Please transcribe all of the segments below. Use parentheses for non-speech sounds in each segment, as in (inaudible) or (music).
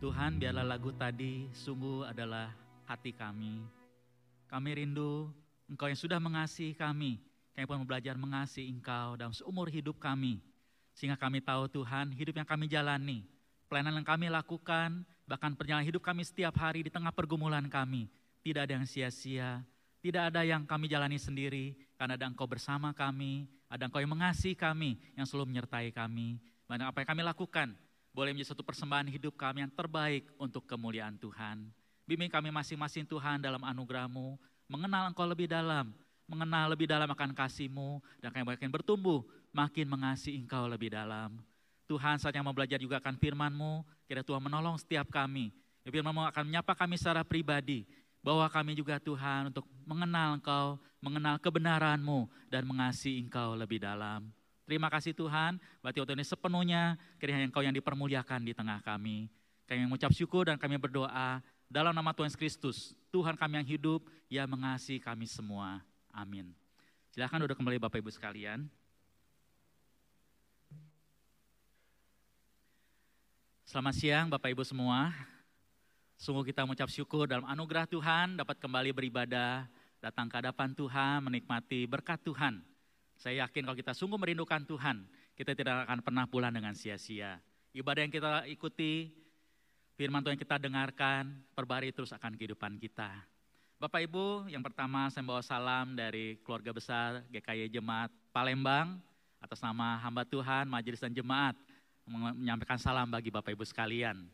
Tuhan, biarlah lagu tadi sungguh adalah hati kami. Kami rindu Engkau yang sudah mengasihi kami. Kami pun belajar mengasihi Engkau dalam seumur hidup kami. Sehingga kami tahu Tuhan, hidup yang kami jalani, pelayanan yang kami lakukan, bahkan perjalanan hidup kami setiap hari di tengah pergumulan kami, tidak ada yang sia-sia, tidak ada yang kami jalani sendiri, karena ada Engkau bersama kami, ada Engkau yang mengasihi kami, yang selalu menyertai kami. Banyak apa yang kami lakukan, boleh menjadi satu persembahan hidup kami yang terbaik untuk kemuliaan Tuhan. Bimbing kami masing-masing Tuhan dalam anugerah-Mu, mengenal Engkau lebih dalam, mengenal lebih dalam akan kasih-Mu, dan kami makin bertumbuh, makin mengasihi Engkau lebih dalam. Tuhan saat yang mau belajar juga akan firman-Mu, kira Tuhan menolong setiap kami. Firman-Mu akan menyapa kami secara pribadi, bahwa kami juga Tuhan untuk mengenal Engkau, mengenal kebenaran-Mu, dan mengasihi Engkau lebih dalam. Terima kasih Tuhan, berarti waktu ini sepenuhnya kiranya Engkau yang dipermuliakan di tengah kami. Kami mengucap syukur dan kami berdoa dalam nama Tuhan Kristus, Tuhan kami yang hidup, yang mengasihi kami semua. Amin. Silahkan duduk kembali Bapak Ibu sekalian. Selamat siang Bapak Ibu semua. Sungguh kita mengucap syukur dalam anugerah Tuhan dapat kembali beribadah, datang ke hadapan Tuhan, menikmati berkat Tuhan. Saya yakin kalau kita sungguh merindukan Tuhan, kita tidak akan pernah pulang dengan sia-sia. Ibadah yang kita ikuti, firman Tuhan yang kita dengarkan, perbarui terus akan kehidupan kita. Bapak Ibu, yang pertama saya bawa salam dari keluarga besar GKY Jemaat Palembang, atas nama hamba Tuhan, majelis dan jemaat, menyampaikan salam bagi Bapak Ibu sekalian.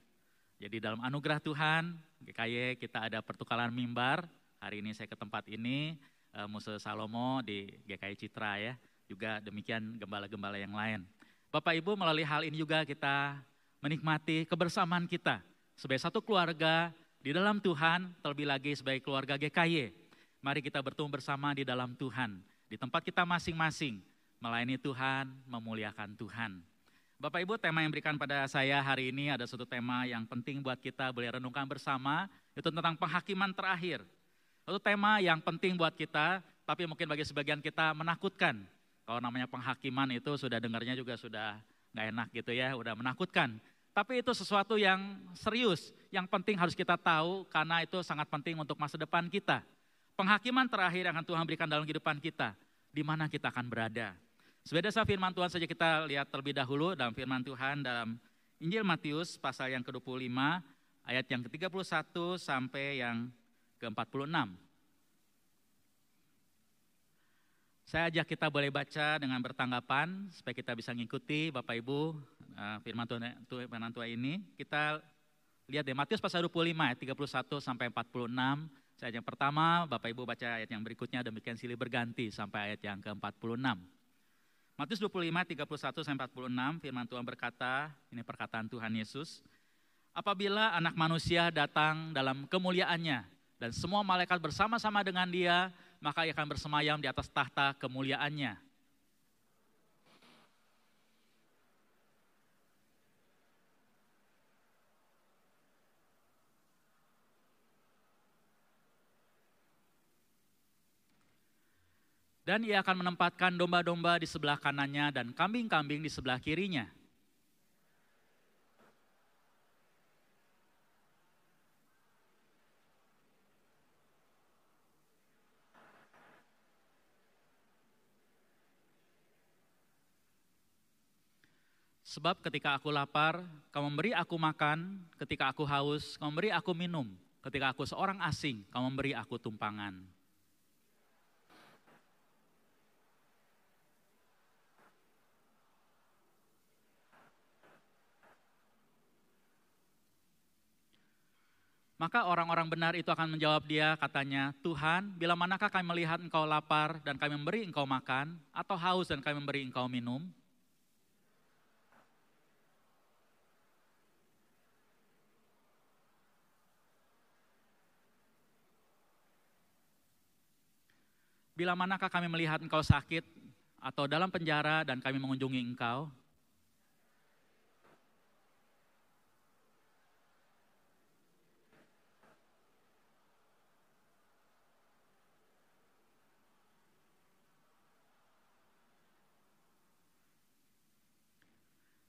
Jadi dalam anugerah Tuhan, GKY kita ada pertukaran mimbar, hari ini saya ke tempat ini, uh, Musa Salomo di GKI Citra ya, juga demikian gembala-gembala yang lain. Bapak Ibu melalui hal ini juga kita menikmati kebersamaan kita sebagai satu keluarga di dalam Tuhan, terlebih lagi sebagai keluarga GKY. Mari kita bertumbuh bersama di dalam Tuhan, di tempat kita masing-masing, melayani Tuhan, memuliakan Tuhan. Bapak Ibu, tema yang berikan pada saya hari ini ada satu tema yang penting buat kita boleh renungkan bersama, itu tentang penghakiman terakhir. Satu tema yang penting buat kita, tapi mungkin bagi sebagian kita menakutkan. Kalau namanya penghakiman itu sudah dengarnya juga sudah nggak enak gitu ya, udah menakutkan. Tapi itu sesuatu yang serius, yang penting harus kita tahu karena itu sangat penting untuk masa depan kita. Penghakiman terakhir yang akan Tuhan berikan dalam kehidupan kita, di mana kita akan berada. Sebagai dasar firman Tuhan saja kita lihat terlebih dahulu dalam firman Tuhan dalam Injil Matius pasal yang ke-25 ayat yang ke-31 sampai yang ke-46. Saya ajak kita boleh baca dengan bertanggapan supaya kita bisa mengikuti Bapak Ibu uh, firman Tuhan, Tuhan ini. Kita lihat deh Matius pasal 25 ayat 31 sampai 46. Saya yang pertama, Bapak Ibu baca ayat yang berikutnya demikian silih berganti sampai ayat yang ke-46. Matius 25 31 sampai 46 firman Tuhan berkata, ini perkataan Tuhan Yesus, apabila anak manusia datang dalam kemuliaannya dan semua malaikat bersama-sama dengan dia, maka ia akan bersemayam di atas tahta kemuliaannya. Dan ia akan menempatkan domba-domba di sebelah kanannya dan kambing-kambing di sebelah kirinya. Sebab ketika aku lapar, kau memberi aku makan, ketika aku haus, kau memberi aku minum, ketika aku seorang asing, kau memberi aku tumpangan. Maka orang-orang benar itu akan menjawab dia katanya, Tuhan, bila manakah kami melihat engkau lapar dan kami memberi engkau makan, atau haus dan kami memberi engkau minum? Bila manakah kami melihat engkau sakit atau dalam penjara dan kami mengunjungi engkau?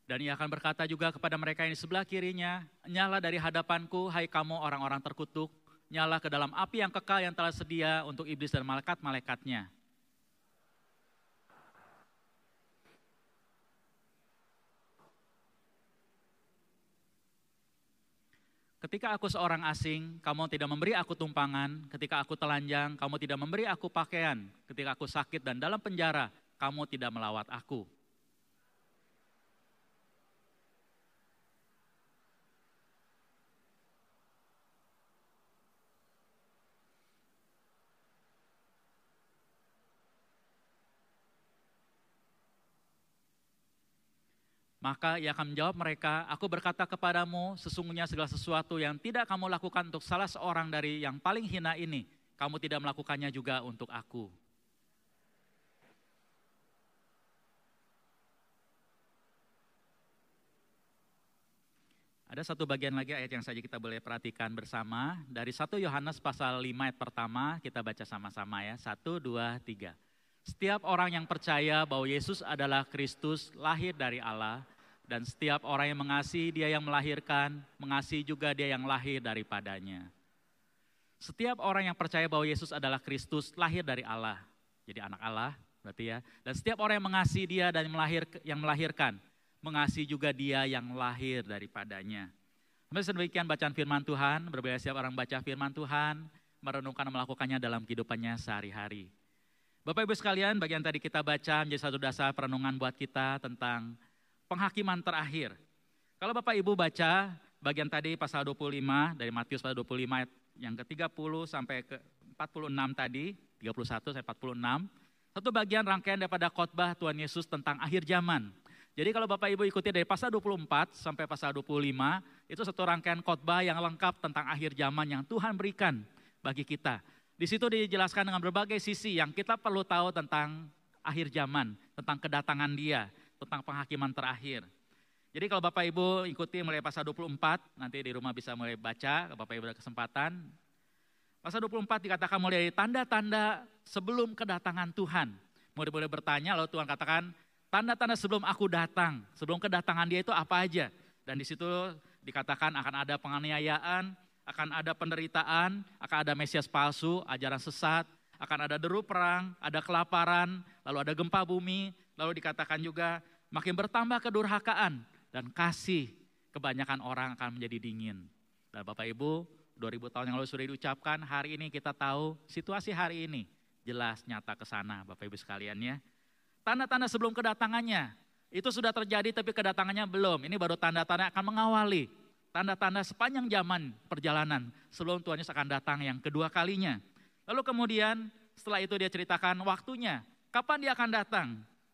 Dan ia akan berkata juga kepada mereka yang di sebelah kirinya, Nyala dari hadapanku, hai kamu orang-orang terkutuk, nyala ke dalam api yang kekal yang telah sedia untuk iblis dan malaikat-malaikatnya. Ketika aku seorang asing, kamu tidak memberi aku tumpangan. Ketika aku telanjang, kamu tidak memberi aku pakaian. Ketika aku sakit dan dalam penjara, kamu tidak melawat aku. Maka ia akan menjawab mereka, aku berkata kepadamu, sesungguhnya segala sesuatu yang tidak kamu lakukan untuk salah seorang dari yang paling hina ini, kamu tidak melakukannya juga untuk aku. Ada satu bagian lagi ayat yang saja kita boleh perhatikan bersama. Dari 1 Yohanes pasal 5 ayat pertama, kita baca sama-sama ya. 1, 2, 3. Setiap orang yang percaya bahwa Yesus adalah Kristus, lahir dari Allah, dan setiap orang yang mengasihi dia yang melahirkan, mengasihi juga dia yang lahir daripadanya. Setiap orang yang percaya bahwa Yesus adalah Kristus, lahir dari Allah. Jadi anak Allah, berarti ya. Dan setiap orang yang mengasihi dia dan melahir, yang melahirkan, mengasihi juga dia yang lahir daripadanya. Sampai sedemikian bacaan firman Tuhan, berbeda setiap orang baca firman Tuhan, merenungkan melakukannya dalam kehidupannya sehari-hari. Bapak Ibu sekalian, bagian tadi kita baca menjadi satu dasar perenungan buat kita tentang penghakiman terakhir. Kalau Bapak Ibu baca bagian tadi pasal 25 dari Matius pasal 25 yang ke-30 sampai ke 46 tadi, 31 sampai 46, satu bagian rangkaian daripada khotbah Tuhan Yesus tentang akhir zaman. Jadi kalau Bapak Ibu ikuti dari pasal 24 sampai pasal 25, itu satu rangkaian khotbah yang lengkap tentang akhir zaman yang Tuhan berikan bagi kita. Di situ dijelaskan dengan berbagai sisi yang kita perlu tahu tentang akhir zaman, tentang kedatangan dia, tentang penghakiman terakhir. Jadi kalau Bapak Ibu ikuti mulai pasal 24, nanti di rumah bisa mulai baca, Bapak Ibu ada kesempatan. Pasal 24 dikatakan mulai dari tanda-tanda sebelum kedatangan Tuhan. Mulai-mulai bertanya, lalu Tuhan katakan, tanda-tanda sebelum aku datang, sebelum kedatangan dia itu apa aja. Dan di situ dikatakan akan ada penganiayaan, akan ada penderitaan, akan ada Mesias palsu, ajaran sesat, akan ada deru perang, ada kelaparan, lalu ada gempa bumi, Lalu dikatakan juga makin bertambah kedurhakaan dan kasih kebanyakan orang akan menjadi dingin. Dan Bapak Ibu, 2000 tahun yang lalu sudah diucapkan, hari ini kita tahu situasi hari ini jelas nyata ke sana Bapak Ibu sekalian ya. Tanda-tanda sebelum kedatangannya, itu sudah terjadi tapi kedatangannya belum. Ini baru tanda-tanda akan mengawali. Tanda-tanda sepanjang zaman perjalanan sebelum Tuhan Yesus akan datang yang kedua kalinya. Lalu kemudian setelah itu dia ceritakan waktunya, kapan dia akan datang.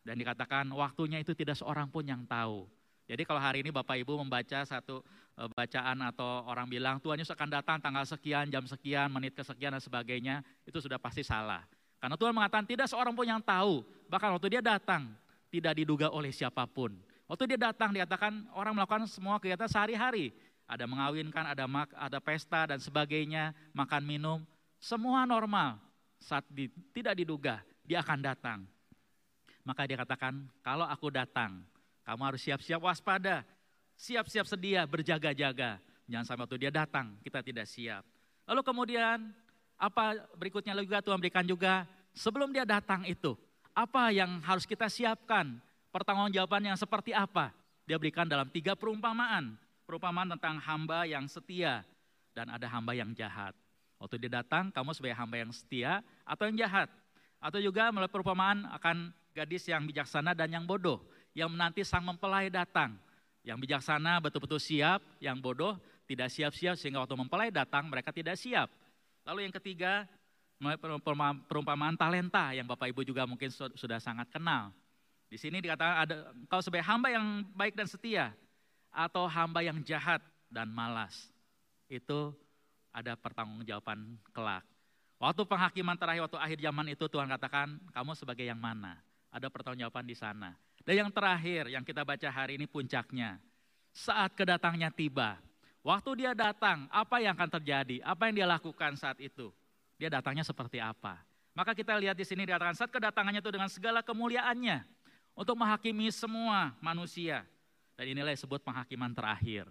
Dan dikatakan waktunya itu tidak seorang pun yang tahu. Jadi kalau hari ini Bapak Ibu membaca satu eh, bacaan atau orang bilang Tuhan Yesus akan datang tanggal sekian, jam sekian, menit kesekian dan sebagainya, itu sudah pasti salah. Karena Tuhan mengatakan tidak seorang pun yang tahu, bahkan waktu dia datang tidak diduga oleh siapa pun. Waktu dia datang dikatakan orang melakukan semua kegiatan sehari-hari. Ada mengawinkan, ada mak, ada pesta dan sebagainya, makan minum, semua normal. Saat di, tidak diduga dia akan datang. Maka dia katakan, kalau aku datang, kamu harus siap-siap waspada, siap-siap sedia, berjaga-jaga. Jangan sampai waktu dia datang, kita tidak siap. Lalu kemudian, apa berikutnya juga Tuhan berikan juga, sebelum dia datang itu, apa yang harus kita siapkan, pertanggungjawaban yang seperti apa? Dia berikan dalam tiga perumpamaan. Perumpamaan tentang hamba yang setia dan ada hamba yang jahat. Waktu dia datang, kamu sebagai hamba yang setia atau yang jahat. Atau juga melalui perumpamaan akan gadis yang bijaksana dan yang bodoh, yang menanti sang mempelai datang. Yang bijaksana betul-betul siap, yang bodoh tidak siap-siap sehingga waktu mempelai datang mereka tidak siap. Lalu yang ketiga, perumpamaan talenta yang Bapak Ibu juga mungkin sudah sangat kenal. Di sini dikatakan ada kau sebagai hamba yang baik dan setia atau hamba yang jahat dan malas. Itu ada pertanggungjawaban kelak. Waktu penghakiman terakhir, waktu akhir zaman itu Tuhan katakan, kamu sebagai yang mana? Ada pertanggungjawaban di sana. Dan yang terakhir yang kita baca hari ini puncaknya. Saat kedatangnya tiba. Waktu dia datang, apa yang akan terjadi? Apa yang dia lakukan saat itu? Dia datangnya seperti apa? Maka kita lihat di sini dikatakan saat kedatangannya itu dengan segala kemuliaannya. Untuk menghakimi semua manusia. Dan inilah disebut penghakiman terakhir.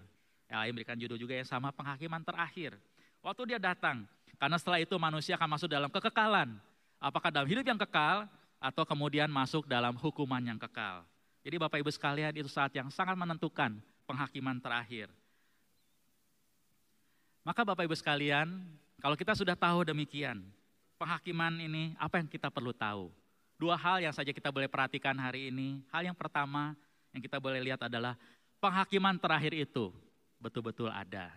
Ya, yang berikan judul juga yang sama penghakiman terakhir. Waktu dia datang, karena setelah itu manusia akan masuk dalam kekekalan. Apakah dalam hidup yang kekal atau kemudian masuk dalam hukuman yang kekal. Jadi Bapak Ibu sekalian itu saat yang sangat menentukan penghakiman terakhir. Maka Bapak Ibu sekalian, kalau kita sudah tahu demikian, penghakiman ini apa yang kita perlu tahu? Dua hal yang saja kita boleh perhatikan hari ini. Hal yang pertama yang kita boleh lihat adalah penghakiman terakhir itu betul-betul ada.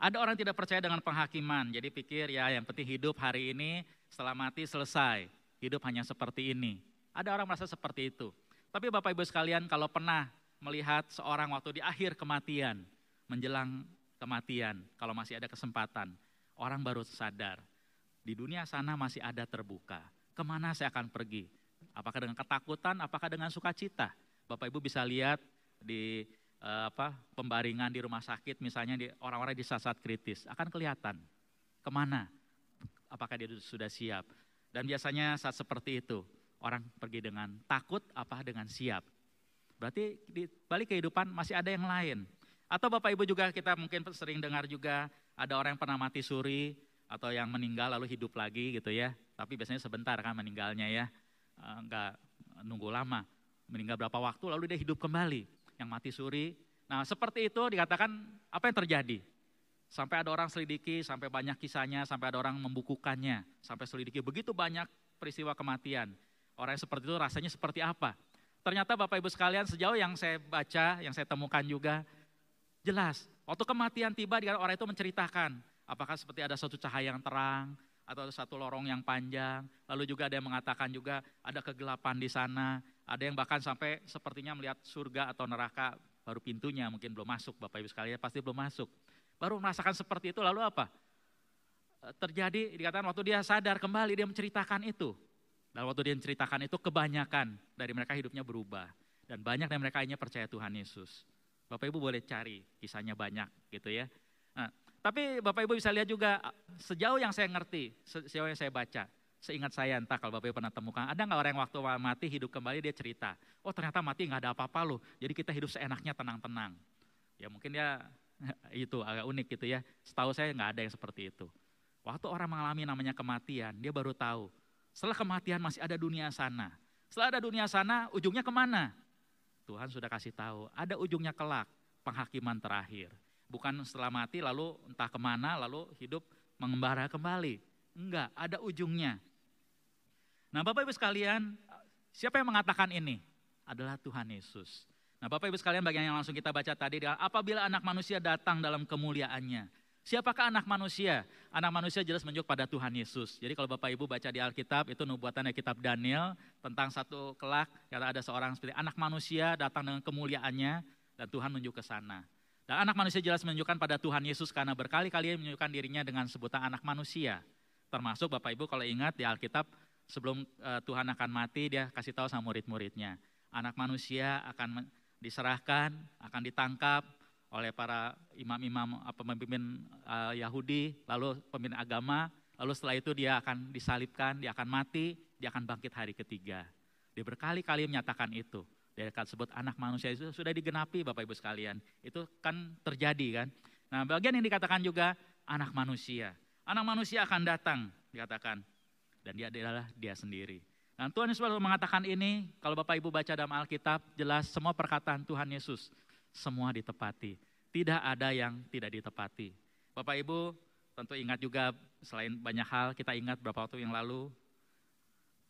Ada orang tidak percaya dengan penghakiman, jadi pikir ya yang penting hidup hari ini setelah mati selesai, hidup hanya seperti ini. Ada orang merasa seperti itu. Tapi Bapak Ibu sekalian kalau pernah melihat seorang waktu di akhir kematian, menjelang kematian, kalau masih ada kesempatan, orang baru sadar, di dunia sana masih ada terbuka. Ke mana saya akan pergi? Apakah dengan ketakutan, apakah dengan sukacita? Bapak Ibu bisa lihat di eh, apa pembaringan di rumah sakit, misalnya di orang-orang di saat-saat kritis, akan kelihatan ke mana, apakah dia sudah siap. Dan biasanya saat seperti itu, orang pergi dengan takut apa dengan siap. Berarti di balik kehidupan masih ada yang lain. Atau Bapak Ibu juga kita mungkin sering dengar juga ada orang yang pernah mati suri atau yang meninggal lalu hidup lagi gitu ya. Tapi biasanya sebentar kan meninggalnya ya. Enggak nunggu lama. Meninggal berapa waktu lalu dia hidup kembali. Yang mati suri. Nah seperti itu dikatakan apa yang terjadi? Sampai ada orang selidiki, sampai banyak kisahnya, sampai ada orang membukukannya, sampai selidiki begitu banyak peristiwa kematian. Orang yang seperti itu rasanya seperti apa? Ternyata Bapak Ibu sekalian sejauh yang saya baca, yang saya temukan juga, jelas. Waktu kematian tiba, orang itu menceritakan, apakah seperti ada suatu cahaya yang terang, atau ada satu lorong yang panjang, lalu juga ada yang mengatakan juga ada kegelapan di sana, ada yang bahkan sampai sepertinya melihat surga atau neraka, baru pintunya mungkin belum masuk, Bapak Ibu sekalian pasti belum masuk. Baru merasakan seperti itu, lalu apa? Terjadi, dikatakan waktu dia sadar kembali, dia menceritakan itu. Dan waktu dia menceritakan itu kebanyakan dari mereka hidupnya berubah. Dan banyak dari mereka hanya percaya Tuhan Yesus. Bapak Ibu boleh cari kisahnya banyak gitu ya. Nah, tapi Bapak Ibu bisa lihat juga sejauh yang saya ngerti, sejauh yang saya baca, seingat saya entah kalau Bapak Ibu pernah temukan, ada nggak orang yang waktu mati hidup kembali dia cerita, oh ternyata mati nggak ada apa-apa loh, jadi kita hidup seenaknya tenang-tenang. Ya mungkin dia (laughs) itu agak unik gitu ya, setahu saya nggak ada yang seperti itu. Waktu orang mengalami namanya kematian, dia baru tahu setelah kematian masih ada dunia sana. Setelah ada dunia sana, ujungnya ke mana? Tuhan sudah kasih tahu, ada ujungnya kelak, penghakiman terakhir. Bukan setelah mati lalu entah ke mana, lalu hidup mengembara kembali. Enggak, ada ujungnya. Nah Bapak Ibu sekalian, siapa yang mengatakan ini? Adalah Tuhan Yesus. Nah Bapak Ibu sekalian bagian yang langsung kita baca tadi, apabila anak manusia datang dalam kemuliaannya. Siapakah anak manusia? Anak manusia jelas menunjuk pada Tuhan Yesus. Jadi kalau Bapak Ibu baca di Alkitab, itu nubuatannya kitab Daniel tentang satu kelak, kata ada seorang seperti anak manusia datang dengan kemuliaannya dan Tuhan menunjuk ke sana. Dan anak manusia jelas menunjukkan pada Tuhan Yesus karena berkali-kali menunjukkan dirinya dengan sebutan anak manusia. Termasuk Bapak Ibu kalau ingat di Alkitab sebelum uh, Tuhan akan mati dia kasih tahu sama murid-muridnya. Anak manusia akan diserahkan, akan ditangkap, oleh para imam-imam pemimpin uh, Yahudi, lalu pemimpin agama, lalu setelah itu dia akan disalibkan, dia akan mati, dia akan bangkit hari ketiga. Dia berkali-kali menyatakan itu. Dia akan sebut anak manusia itu sudah digenapi Bapak Ibu sekalian. Itu kan terjadi kan. Nah bagian yang dikatakan juga anak manusia. Anak manusia akan datang dikatakan. Dan dia adalah dia sendiri. Nah Tuhan Yesus mengatakan ini, kalau Bapak Ibu baca dalam Alkitab, jelas semua perkataan Tuhan Yesus semua ditepati. Tidak ada yang tidak ditepati. Bapak Ibu tentu ingat juga selain banyak hal kita ingat beberapa waktu yang lalu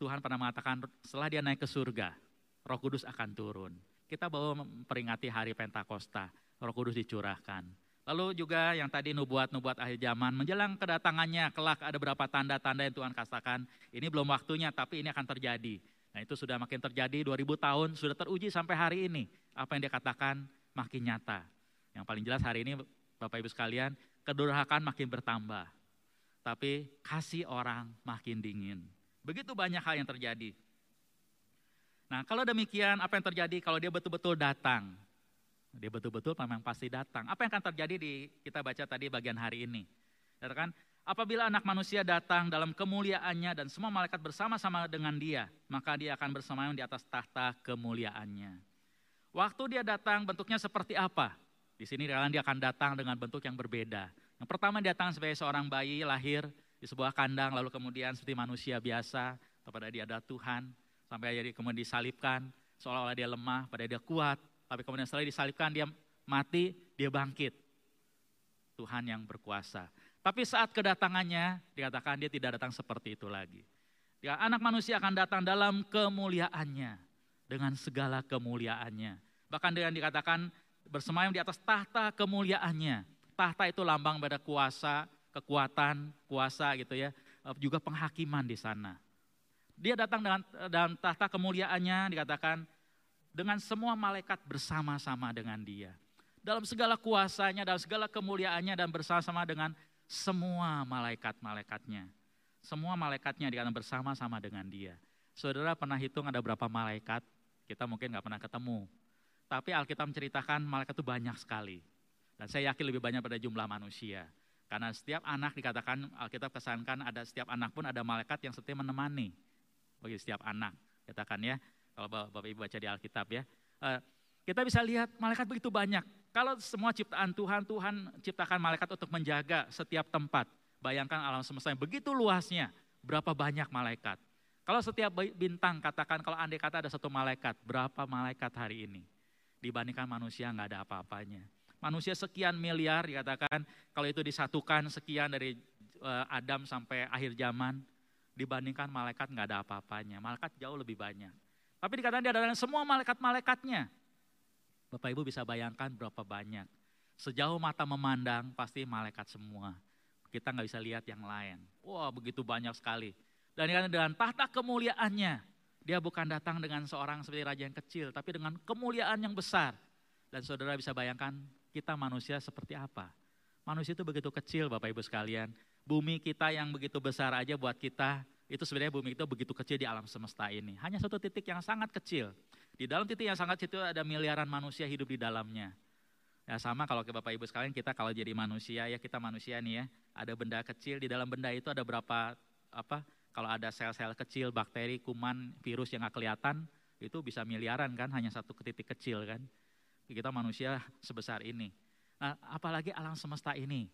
Tuhan pernah mengatakan setelah dia naik ke surga, Roh Kudus akan turun. Kita bawa memperingati hari Pentakosta, Roh Kudus dicurahkan. Lalu juga yang tadi nubuat-nubuat akhir zaman, menjelang kedatangannya, kelak ada berapa tanda-tanda yang Tuhan katakan, ini belum waktunya tapi ini akan terjadi. Nah itu sudah makin terjadi 2000 tahun, sudah teruji sampai hari ini. Apa yang dia katakan makin nyata. Yang paling jelas hari ini Bapak Ibu sekalian, kedurhakaan makin bertambah. Tapi kasih orang makin dingin. Begitu banyak hal yang terjadi. Nah kalau demikian apa yang terjadi kalau dia betul-betul datang? Dia betul-betul memang pasti datang. Apa yang akan terjadi di kita baca tadi bagian hari ini? Katakan, apabila anak manusia datang dalam kemuliaannya dan semua malaikat bersama-sama dengan dia, maka dia akan bersama di atas tahta kemuliaannya. Waktu dia datang bentuknya seperti apa? Di sini dia akan datang dengan bentuk yang berbeda. Yang pertama dia datang sebagai seorang bayi lahir di sebuah kandang lalu kemudian seperti manusia biasa kepada dia ada Tuhan sampai jadi kemudian disalibkan seolah-olah dia lemah pada dia kuat tapi kemudian setelah disalibkan dia mati dia bangkit. Tuhan yang berkuasa. Tapi saat kedatangannya dikatakan dia tidak datang seperti itu lagi. Ya, anak manusia akan datang dalam kemuliaannya dengan segala kemuliaannya. Bahkan dengan dikatakan bersemayam di atas tahta kemuliaannya. Tahta itu lambang pada kuasa kekuatan, kuasa gitu ya, eh, juga penghakiman di sana. Dia datang dengan dalam tahta kemuliaannya dikatakan dengan semua malaikat bersama-sama dengan dia. Dalam segala kuasanya, dalam segala kemuliaannya dan bersama-sama dengan semua malaikat-malaikatnya. Semua malaikatnya dikatakan bersama-sama dengan dia. Saudara pernah hitung ada berapa malaikat? Kita mungkin nggak pernah ketemu. Tapi Alkitab menceritakan malaikat itu banyak sekali. Dan saya yakin lebih banyak pada jumlah manusia. Karena setiap anak dikatakan Alkitab kesankan ada setiap anak pun ada malaikat yang setia menemani bagi setiap anak. Katakan ya, kalau Bapak Ibu baca di Alkitab ya. Eh, kita bisa lihat malaikat begitu banyak. Kalau semua ciptaan Tuhan, Tuhan ciptakan malaikat untuk menjaga setiap tempat. Bayangkan alam semesta yang begitu luasnya, berapa banyak malaikat. Kalau setiap bintang, katakan kalau andai kata ada satu malaikat, berapa malaikat hari ini? Dibandingkan manusia nggak ada apa-apanya. Manusia sekian miliar dikatakan kalau itu disatukan sekian dari uh, Adam sampai akhir zaman dibandingkan malaikat nggak ada apa-apanya. Malaikat jauh lebih banyak. Tapi dikatakan dia adalah semua malaikat-malaikatnya. Bapak Ibu bisa bayangkan berapa banyak. Sejauh mata memandang pasti malaikat semua. Kita nggak bisa lihat yang lain. Wah begitu banyak sekali. Dan dengan tahta kemuliaannya, dia bukan datang dengan seorang seperti raja yang kecil, tapi dengan kemuliaan yang besar. Dan saudara bisa bayangkan kita manusia seperti apa. Manusia itu begitu kecil Bapak Ibu sekalian. Bumi kita yang begitu besar aja buat kita, itu sebenarnya bumi itu begitu kecil di alam semesta ini. Hanya satu titik yang sangat kecil. Di dalam titik yang sangat kecil ada miliaran manusia hidup di dalamnya. Ya sama kalau ke Bapak Ibu sekalian kita kalau jadi manusia ya kita manusia nih ya. Ada benda kecil di dalam benda itu ada berapa apa kalau ada sel-sel kecil, bakteri, kuman, virus yang nggak kelihatan itu bisa miliaran kan hanya satu titik kecil kan. Kita manusia sebesar ini. Nah, apalagi alam semesta ini.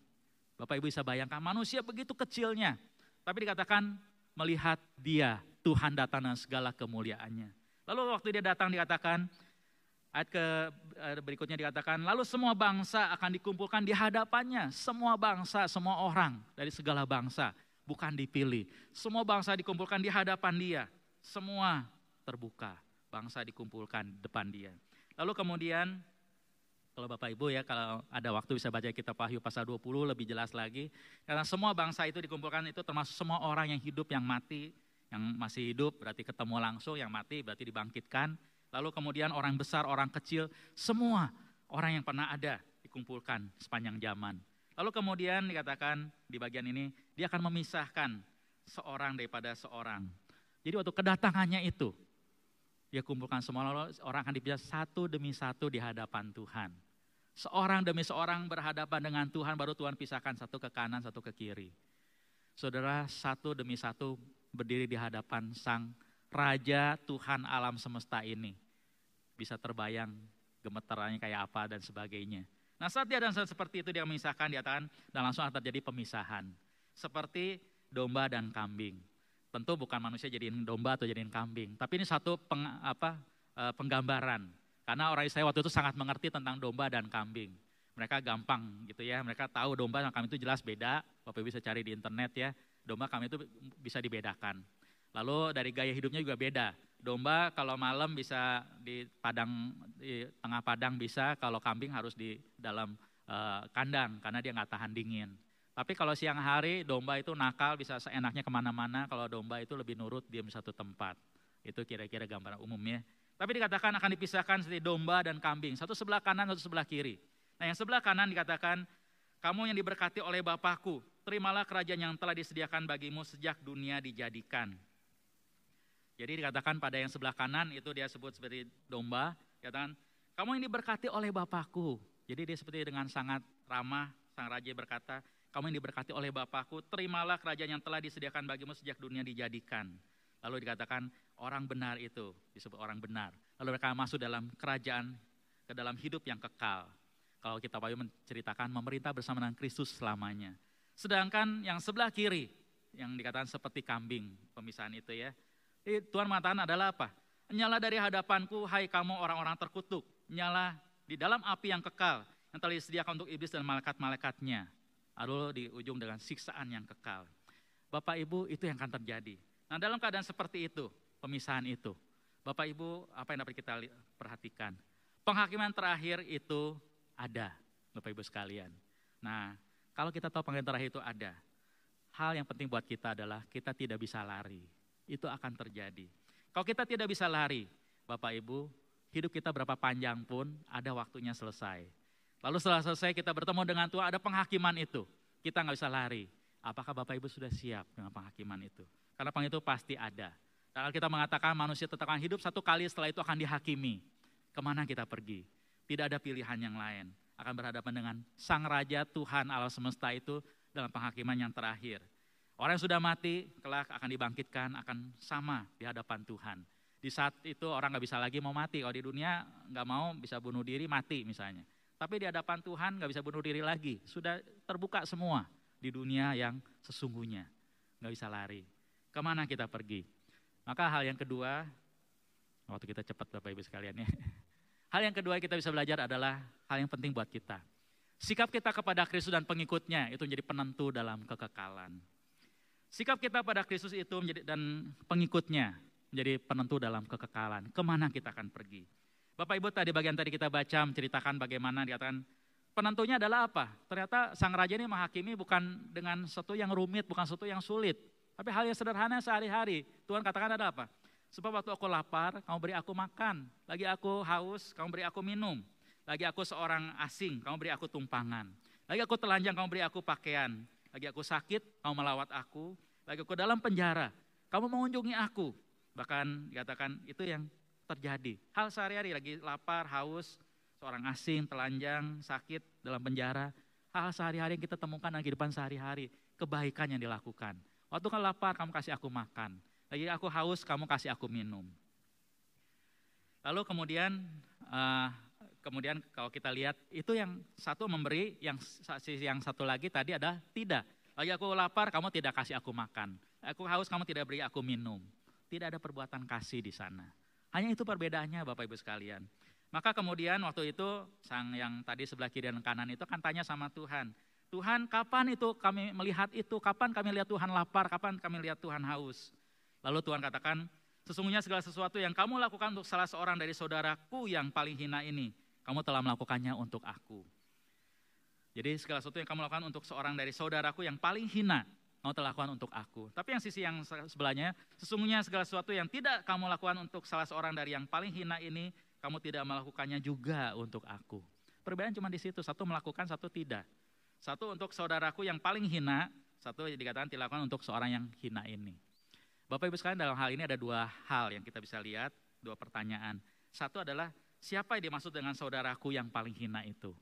Bapak Ibu bisa bayangkan manusia begitu kecilnya. Tapi dikatakan melihat dia, Tuhan datang dengan segala kemuliaannya. Lalu waktu dia datang dikatakan, ayat ke berikutnya dikatakan, lalu semua bangsa akan dikumpulkan di hadapannya. Semua bangsa, semua orang dari segala bangsa, bukan dipilih. Semua bangsa dikumpulkan di hadapan dia. Semua terbuka, bangsa dikumpulkan di depan dia. Lalu kemudian kalau Bapak Ibu ya kalau ada waktu bisa baca kitab Wahyu pasal 20 lebih jelas lagi. Karena semua bangsa itu dikumpulkan itu termasuk semua orang yang hidup, yang mati, yang masih hidup berarti ketemu langsung, yang mati berarti dibangkitkan. Lalu kemudian orang besar, orang kecil, semua orang yang pernah ada dikumpulkan sepanjang zaman. Lalu kemudian dikatakan di bagian ini, dia akan memisahkan seorang daripada seorang. Jadi waktu kedatangannya itu, dia kumpulkan semua orang akan dipisah satu demi satu di hadapan Tuhan. Seorang demi seorang berhadapan dengan Tuhan baru Tuhan pisahkan satu ke kanan, satu ke kiri. Saudara satu demi satu berdiri di hadapan sang Raja Tuhan alam semesta ini. Bisa terbayang gemeterannya kayak apa dan sebagainya. Nah saat dia dan saat seperti itu dia memisahkan, dia akan dan langsung terjadi pemisahan. Seperti domba dan kambing. Tentu bukan manusia jadiin domba atau jadiin kambing, tapi ini satu peng, apa, e, penggambaran. Karena orang Israel waktu itu sangat mengerti tentang domba dan kambing. Mereka gampang gitu ya, mereka tahu domba dan kambing itu jelas beda. Bapak bisa cari di internet ya, domba kambing itu bisa dibedakan. Lalu dari gaya hidupnya juga beda. Domba kalau malam bisa di padang di tengah padang bisa, kalau kambing harus di dalam uh, kandang karena dia nggak tahan dingin. Tapi kalau siang hari domba itu nakal bisa seenaknya ke mana-mana, kalau domba itu lebih nurut diam di satu tempat. Itu kira-kira gambaran umumnya. Tapi dikatakan akan dipisahkan seperti domba dan kambing, satu sebelah kanan, satu sebelah kiri. Nah yang sebelah kanan dikatakan, kamu yang diberkati oleh Bapakku, terimalah kerajaan yang telah disediakan bagimu sejak dunia dijadikan. Jadi dikatakan pada yang sebelah kanan itu dia sebut seperti domba, dikatakan, kamu yang diberkati oleh Bapakku. Jadi dia seperti dengan sangat ramah, sang raja berkata, kamu yang diberkati oleh Bapakku, terimalah kerajaan yang telah disediakan bagimu sejak dunia dijadikan. Lalu dikatakan orang benar itu, disebut orang benar. Lalu mereka masuk dalam kerajaan ke dalam hidup yang kekal. Kalau kita Bapak menceritakan memerintah bersama dengan Kristus selamanya. Sedangkan yang sebelah kiri, yang dikatakan seperti kambing, pemisahan itu ya. Tuhan mengatakan adalah apa? Nyala dari hadapanku, hai kamu orang-orang terkutuk. Nyala di dalam api yang kekal, yang telah disediakan untuk iblis dan malaikat-malaikatnya. Lalu di ujung dengan siksaan yang kekal. Bapak Ibu itu yang akan terjadi. Nah dalam keadaan seperti itu, pemisahan itu. Bapak Ibu apa yang dapat kita perhatikan? Penghakiman terakhir itu ada, Bapak Ibu sekalian. Nah, kalau kita tahu panggilan terakhir itu ada, hal yang penting buat kita adalah kita tidak bisa lari. Itu akan terjadi. Kalau kita tidak bisa lari, Bapak Ibu, hidup kita berapa panjang pun ada waktunya selesai. Lalu setelah selesai kita bertemu dengan Tuhan, ada penghakiman itu. Kita nggak bisa lari. Apakah Bapak Ibu sudah siap dengan penghakiman itu? Karena penghakiman itu pasti ada. Dan kita mengatakan manusia tetap akan hidup satu kali setelah itu akan dihakimi. Ke mana kita pergi? Tidak ada pilihan yang lain. Akan berhadapan dengan Sang Raja Tuhan Allah semesta itu dalam penghakiman yang terakhir. Orang yang sudah mati kelak akan dibangkitkan, akan sama di hadapan Tuhan. Di saat itu orang nggak bisa lagi mau mati. Kalau di dunia nggak mau bisa bunuh diri mati misalnya. Tapi di hadapan Tuhan nggak bisa bunuh diri lagi. Sudah terbuka semua di dunia yang sesungguhnya. Nggak bisa lari. Ke mana kita pergi? Maka hal yang kedua, waktu kita cepat Bapak Ibu sekalian ya. (laughs) Hal yang kedua yang kita bisa belajar adalah hal yang penting buat kita. Sikap kita kepada Kristus dan pengikutnya itu menjadi penentu dalam kekekalan. Sikap kita pada Kristus itu menjadi dan pengikutnya menjadi penentu dalam kekekalan. Ke mana kita akan pergi? Bapak Ibu tadi bagian tadi kita baca menceritakan bagaimana dikatakan penentunya adalah apa? Ternyata sang raja ini menghakimi bukan dengan sesuatu yang rumit, bukan sesuatu yang sulit. Tapi hal yang sederhana sehari-hari. Tuhan katakan ada apa? Sebab waktu aku lapar, kamu beri aku makan. Lagi aku haus, kamu beri aku minum. Lagi aku seorang asing, kamu beri aku tumpangan. Lagi aku telanjang, kamu beri aku pakaian. Lagi aku sakit, kamu melawat aku. Lagi aku dalam penjara, kamu mengunjungi aku. Bahkan dikatakan itu yang terjadi. Hal sehari-hari lagi lapar, haus, seorang asing, telanjang, sakit, dalam penjara. Hal sehari-hari yang kita temukan dalam kehidupan sehari-hari. Kebaikan yang dilakukan. Waktu kan lapar, kamu kasih aku makan. Lagi aku haus, kamu kasih aku minum. Lalu kemudian, uh, kemudian kalau kita lihat itu yang satu memberi, yang yang satu lagi tadi ada tidak. Lagi aku lapar, kamu tidak kasih aku makan. Aku haus, kamu tidak beri aku minum. Tidak ada perbuatan kasih di sana. Hanya itu perbedaannya Bapak Ibu sekalian. Maka kemudian waktu itu sang yang tadi sebelah kiri dan kanan itu kan tanya sama Tuhan. Tuhan kapan itu kami melihat itu, kapan kami lihat Tuhan lapar, kapan kami lihat Tuhan haus. Lalu Tuhan katakan, sesungguhnya segala sesuatu yang kamu lakukan untuk salah seorang dari saudaraku yang paling hina ini, kamu telah melakukannya untuk aku. Jadi segala sesuatu yang kamu lakukan untuk seorang dari saudaraku yang paling hina, kamu telah lakukan untuk aku. Tapi yang sisi yang sebelahnya, sesungguhnya segala sesuatu yang tidak kamu lakukan untuk salah seorang dari yang paling hina ini, kamu tidak melakukannya juga untuk aku. Perbedaan cuma di situ, satu melakukan, satu tidak. Satu untuk saudaraku yang paling hina, satu dikatakan dilakukan untuk seorang yang hina ini. Bapak Ibu sekalian dalam hal ini ada dua hal yang kita bisa lihat, dua pertanyaan. Satu adalah siapa yang dimaksud dengan saudaraku yang paling hina itu?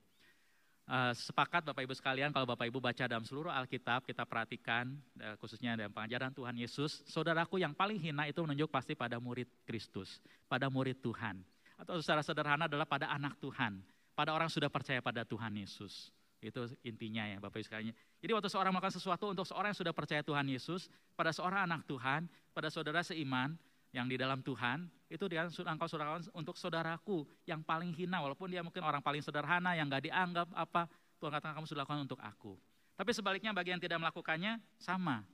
Uh, sepakat Bapak Ibu sekalian kalau Bapak Ibu baca dalam seluruh Alkitab kita perhatikan uh, khususnya dalam pengajaran Tuhan Yesus, saudaraku yang paling hina itu menunjuk pasti pada murid Kristus, pada murid Tuhan. Atau secara sederhana adalah pada anak Tuhan, pada orang sudah percaya pada Tuhan Yesus. Itu intinya ya Bapak Ibu sekalian. Jadi waktu seorang melakukan sesuatu untuk seorang yang sudah percaya Tuhan Yesus, pada seorang anak Tuhan, pada saudara seiman yang di dalam Tuhan, itu dia engkau saudara untuk saudaraku yang paling hina, walaupun dia mungkin orang paling sederhana, yang gak dianggap apa, Tuhan katakan kamu sudah lakukan untuk aku. Tapi sebaliknya bagi yang tidak melakukannya, sama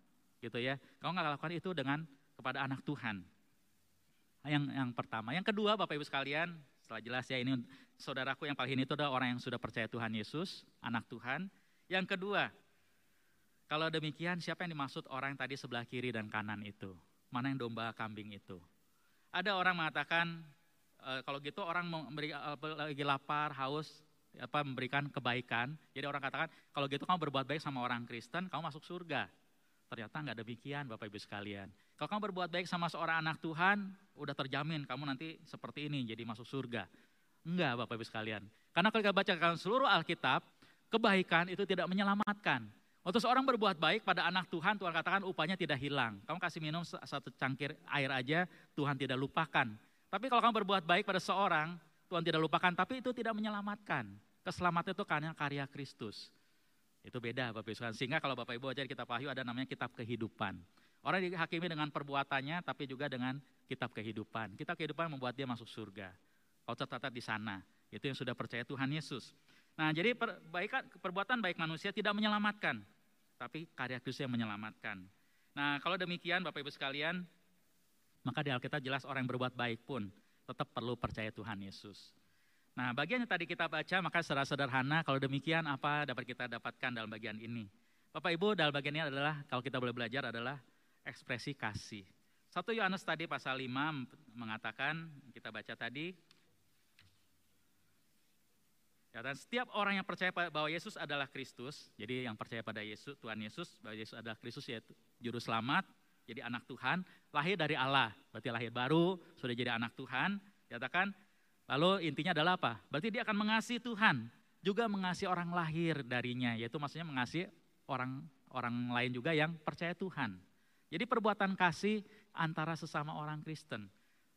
gitu ya. Kamu nggak lakukan itu dengan kepada anak Tuhan. Yang yang pertama. Yang kedua Bapak Ibu sekalian, setelah jelas ya ini saudaraku yang paling ini itu adalah orang yang sudah percaya Tuhan Yesus, anak Tuhan. Yang kedua, kalau demikian siapa yang dimaksud orang yang tadi sebelah kiri dan kanan itu? Mana yang domba kambing itu? Ada orang mengatakan e, kalau gitu orang memberi lagi lapar, haus, apa memberikan kebaikan. Jadi orang katakan kalau gitu kamu berbuat baik sama orang Kristen, kamu masuk surga. Ternyata nggak demikian Bapak Ibu sekalian. Kalau kamu berbuat baik sama seorang anak Tuhan, udah terjamin kamu nanti seperti ini jadi masuk surga. Enggak Bapak Ibu sekalian. Karena kalau kita bacakan seluruh Alkitab, kebaikan itu tidak menyelamatkan. Waktu seorang berbuat baik pada anak Tuhan, Tuhan katakan upahnya tidak hilang. Kamu kasih minum satu cangkir air aja, Tuhan tidak lupakan. Tapi kalau kamu berbuat baik pada seorang, Tuhan tidak lupakan, tapi itu tidak menyelamatkan. Keselamatan itu karena karya Kristus. Itu beda Bapak Ibu. Sehingga kalau Bapak Ibu ajar kitab Wahyu ada namanya kitab kehidupan. Orang dihakimi dengan perbuatannya tapi juga dengan kitab kehidupan. Kitab kehidupan membuat dia masuk surga. Kau tercatat di sana. Itu yang sudah percaya Tuhan Yesus. Nah, jadi perbaikan, perbuatan baik manusia tidak menyelamatkan, tapi karya Kristus yang menyelamatkan. Nah, kalau demikian Bapak Ibu sekalian, maka di Alkitab jelas orang yang berbuat baik pun tetap perlu percaya Tuhan Yesus. Nah, bagian yang tadi kita baca, maka secara sederhana, kalau demikian apa dapat kita dapatkan dalam bagian ini? Bapak Ibu, dalam bagian ini adalah, kalau kita boleh belajar adalah ekspresi kasih. Satu Yohanes tadi pasal 5 mengatakan, kita baca tadi, Ya, dan setiap orang yang percaya bahwa Yesus adalah Kristus, jadi yang percaya pada Yesus, Tuhan Yesus, bahwa Yesus adalah Kristus yaitu juru selamat, jadi anak Tuhan, lahir dari Allah, berarti lahir baru, sudah jadi anak Tuhan, katakan, lalu intinya adalah apa? Berarti dia akan mengasihi Tuhan, juga mengasihi orang lahir darinya, yaitu maksudnya mengasihi orang orang lain juga yang percaya Tuhan. Jadi perbuatan kasih antara sesama orang Kristen.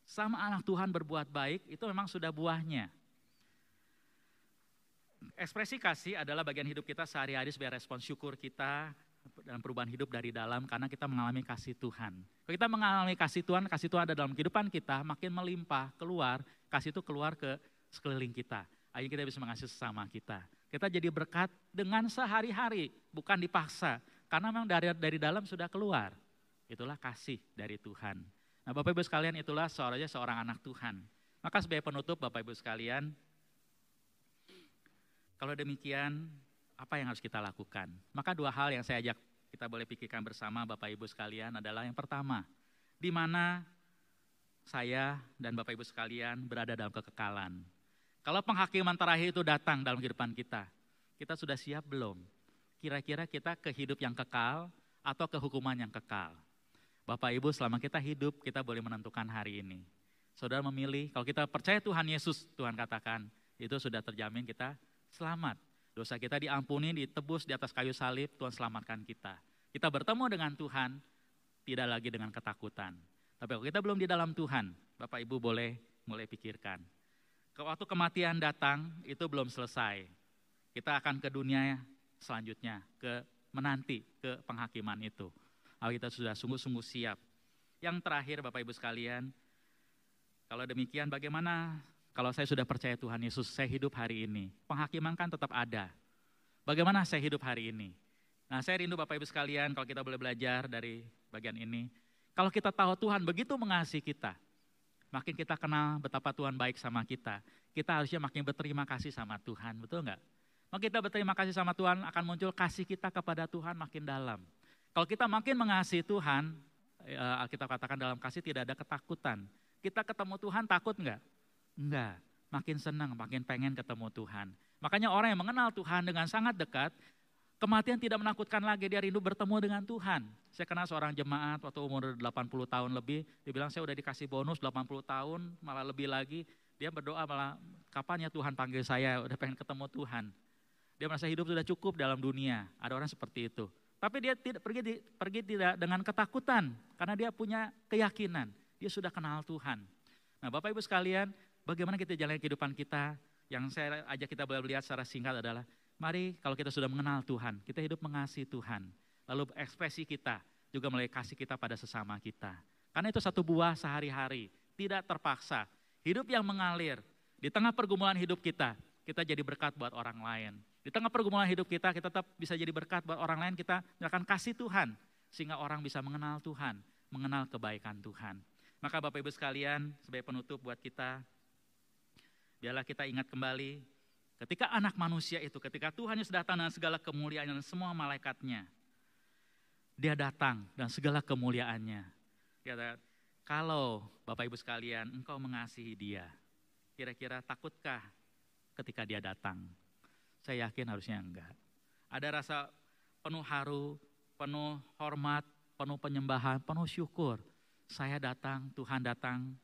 Sama anak Tuhan berbuat baik, itu memang sudah buahnya. Ekspresi kasih adalah bagian hidup kita sehari-hari sebagai respon syukur kita dan perubahan hidup dari dalam karena kita mengalami kasih Tuhan. Kalau kita mengalami kasih Tuhan, kasih Tuhan ada dalam kehidupan kita, makin melimpah, keluar, kasih itu keluar ke sekeliling kita. Akhirnya kita bisa mengasihi sesama kita. Kita jadi berkat dengan sehari-hari, bukan dipaksa. Karena memang dari dari dalam sudah keluar. Itulah kasih dari Tuhan. Nah Bapak Ibu sekalian itulah seorangnya seorang anak Tuhan. Maka sebagai penutup Bapak Ibu sekalian, kalau demikian, apa yang harus kita lakukan? Maka dua hal yang saya ajak kita boleh pikirkan bersama Bapak Ibu sekalian adalah yang pertama, di mana saya dan Bapak Ibu sekalian berada dalam kekekalan. Kalau penghakiman terakhir itu datang dalam kehidupan kita, kita sudah siap belum? Kira-kira kita ke hidup yang kekal atau ke hukuman yang kekal? Bapak Ibu selama kita hidup, kita boleh menentukan hari ini. Saudara memilih, kalau kita percaya Tuhan Yesus, Tuhan katakan, itu sudah terjamin kita selamat. Dosa kita diampuni, ditebus di atas kayu salib, Tuhan selamatkan kita. Kita bertemu dengan Tuhan, tidak lagi dengan ketakutan. Tapi kalau kita belum di dalam Tuhan, Bapak Ibu boleh mulai pikirkan. Waktu kematian datang, itu belum selesai. Kita akan ke dunia selanjutnya, ke menanti, ke penghakiman itu. Kalau kita sudah sungguh-sungguh siap. Yang terakhir Bapak Ibu sekalian, kalau demikian bagaimana kalau saya sudah percaya Tuhan Yesus, saya hidup hari ini. Penghakiman kan tetap ada. Bagaimana saya hidup hari ini? Nah saya rindu Bapak Ibu sekalian kalau kita boleh belajar dari bagian ini. Kalau kita tahu Tuhan begitu mengasihi kita, makin kita kenal betapa Tuhan baik sama kita, kita harusnya makin berterima kasih sama Tuhan, betul nggak? Makin kita berterima kasih sama Tuhan, akan muncul kasih kita kepada Tuhan makin dalam. Kalau kita makin mengasihi Tuhan, eh, kita katakan dalam kasih tidak ada ketakutan. Kita ketemu Tuhan takut nggak? Enggak, makin senang, makin pengen ketemu Tuhan. Makanya orang yang mengenal Tuhan dengan sangat dekat, kematian tidak menakutkan lagi, dia rindu bertemu dengan Tuhan. Saya kenal seorang jemaat waktu umur 80 tahun lebih, dia bilang saya udah dikasih bonus 80 tahun, malah lebih lagi. Dia berdoa malah, kapan ya Tuhan panggil saya, udah pengen ketemu Tuhan. Dia merasa hidup sudah cukup dalam dunia, ada orang seperti itu. Tapi dia tidak pergi, pergi tidak dengan ketakutan, karena dia punya keyakinan, dia sudah kenal Tuhan. Nah Bapak Ibu sekalian, Bagaimana kita jalan kehidupan kita, yang saya ajak kita boleh lihat secara singkat adalah, mari kalau kita sudah mengenal Tuhan, kita hidup mengasihi Tuhan. Lalu ekspresi kita juga mulai kasih kita pada sesama kita. Karena itu satu buah sehari-hari, tidak terpaksa. Hidup yang mengalir, di tengah pergumulan hidup kita, kita jadi berkat buat orang lain. Di tengah pergumulan hidup kita, kita tetap bisa jadi berkat buat orang lain, kita akan kasih Tuhan. Sehingga orang bisa mengenal Tuhan, mengenal kebaikan Tuhan. Maka Bapak Ibu sekalian, sebagai penutup buat kita, biarlah kita ingat kembali ketika anak manusia itu, ketika Tuhan Yesus datang dengan segala kemuliaan dan semua malaikatnya, dia datang dan segala kemuliaannya. Dia kalau Bapak Ibu sekalian engkau mengasihi dia, kira-kira takutkah ketika dia datang? Saya yakin harusnya enggak. Ada rasa penuh haru, penuh hormat, penuh penyembahan, penuh syukur. Saya datang, Tuhan datang,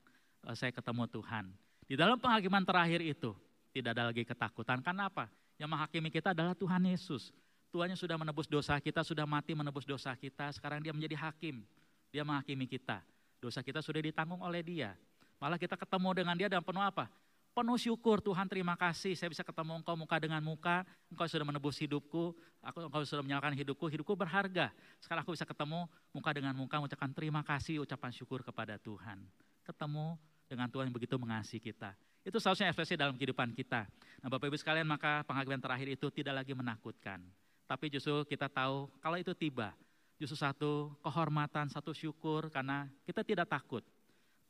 eh, saya ketemu Tuhan. Di dalam penghakiman terakhir itu, tidak ada lagi ketakutan. Karena apa? Yang menghakimi kita adalah Tuhan Yesus. Tuhan yang sudah menebus dosa kita, sudah mati menebus dosa kita, sekarang dia menjadi hakim. Dia menghakimi kita. Dosa kita sudah ditanggung oleh dia. Malah kita ketemu dengan dia dan penuh apa? penuh syukur Tuhan terima kasih saya bisa ketemu engkau muka dengan muka, engkau sudah menebus hidupku, aku, engkau sudah menyalakan hidupku, hidupku berharga. Sekarang aku bisa ketemu muka dengan muka mengucapkan terima kasih, ucapan syukur kepada Tuhan. Ketemu dengan Tuhan yang begitu mengasihi kita. Itu seharusnya ekspresi dalam kehidupan kita. Nah Bapak Ibu sekalian maka penghakiman terakhir itu tidak lagi menakutkan. Tapi justru kita tahu kalau itu tiba, justru satu kehormatan, satu syukur karena kita tidak takut.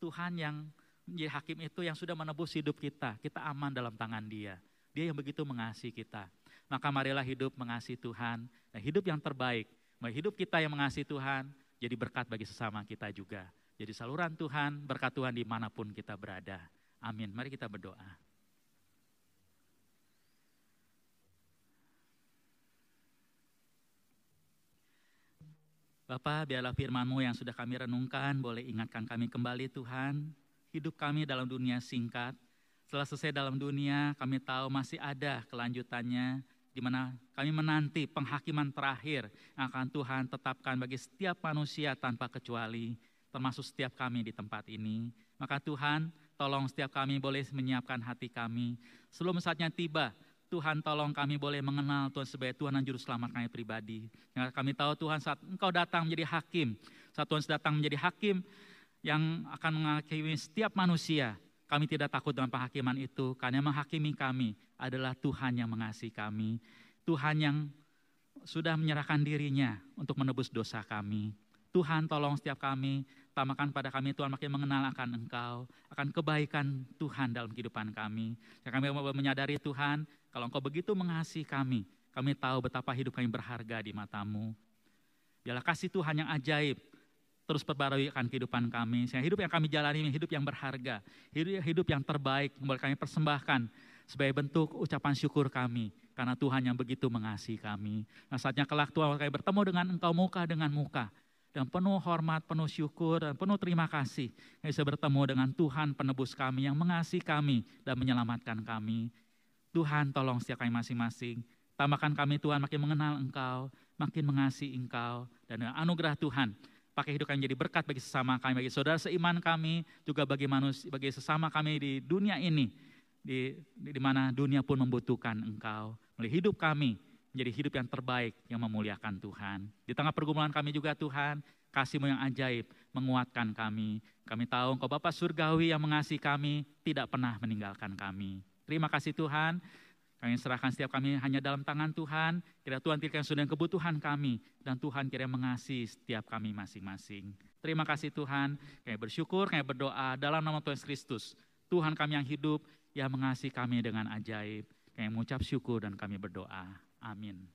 Tuhan yang menjadi hakim itu yang sudah menebus hidup kita. Kita aman dalam tangan dia. Dia yang begitu mengasihi kita. Maka marilah hidup mengasihi Tuhan. Dan hidup yang terbaik. Hidup kita yang mengasihi Tuhan jadi berkat bagi sesama kita juga. Jadi saluran Tuhan, berkat Tuhan di mana pun kita berada. Amin. Mari kita berdoa. Bapak, biarlah firman-Mu yang sudah kami renungkan, boleh ingatkan kami kembali Tuhan, hidup kami dalam dunia singkat. Setelah selesai dalam dunia, kami tahu masih ada kelanjutannya, di mana kami menanti penghakiman terakhir yang akan Tuhan tetapkan bagi setiap manusia tanpa kecuali, termasuk setiap kami di tempat ini. Maka Tuhan, tolong setiap kami boleh menyiapkan hati kami. Sebelum saatnya tiba, Tuhan tolong kami boleh mengenal Tuhan sebagai Tuhan dan Juru Selamat kami pribadi. Ya, kami tahu Tuhan saat Engkau datang menjadi hakim, saat Tuhan datang menjadi hakim, yang akan menghakimi setiap manusia. Kami tidak takut dengan penghakiman itu, karena yang menghakimi kami adalah Tuhan yang mengasihi kami. Tuhan yang sudah menyerahkan dirinya untuk menebus dosa kami. Tuhan tolong setiap kami, tamakan pada kami Tuhan makin mengenal akan Engkau, akan kebaikan Tuhan dalam kehidupan kami. Ya, kami menyadari Tuhan, kalau Engkau begitu mengasihi kami, kami tahu betapa hidup kami berharga di matamu. Biarlah kasih Tuhan yang ajaib terus perbarui akan kehidupan kami. Sehingga hidup yang kami jalani hidup yang berharga, hidup, hidup yang terbaik boleh kami persembahkan sebagai bentuk ucapan syukur kami. Karena Tuhan yang begitu mengasihi kami. Nah saatnya kelak Tuhan kami bertemu dengan engkau muka dengan muka. Dan penuh hormat, penuh syukur, dan penuh terima kasih. Kami bisa bertemu dengan Tuhan penebus kami yang mengasihi kami dan menyelamatkan kami. Tuhan tolong setiap kami masing-masing. Tambahkan kami Tuhan makin mengenal Engkau, makin mengasihi Engkau. Dan dengan anugerah Tuhan, pakai hidup kami jadi berkat bagi sesama kami, bagi saudara seiman kami, juga bagi manusia, bagi sesama kami di dunia ini, di, di, di mana dunia pun membutuhkan Engkau. Melalui hidup kami menjadi hidup yang terbaik yang memuliakan Tuhan. Di tengah pergumulan kami juga Tuhan, kasihmu yang ajaib menguatkan kami. Kami tahu Engkau Bapak Surgawi yang mengasihi kami, tidak pernah meninggalkan kami. Terima kasih Tuhan, kami serahkan setiap kami hanya dalam tangan Tuhan. Kira Tuhan tirkan sudah kebutuhan kami. Dan Tuhan kira mengasihi setiap kami masing-masing. Terima kasih Tuhan. Kami bersyukur, kami berdoa dalam nama Tuhan Kristus. Tuhan kami yang hidup, yang mengasihi kami dengan ajaib. Kami mengucap syukur dan kami berdoa. Amin.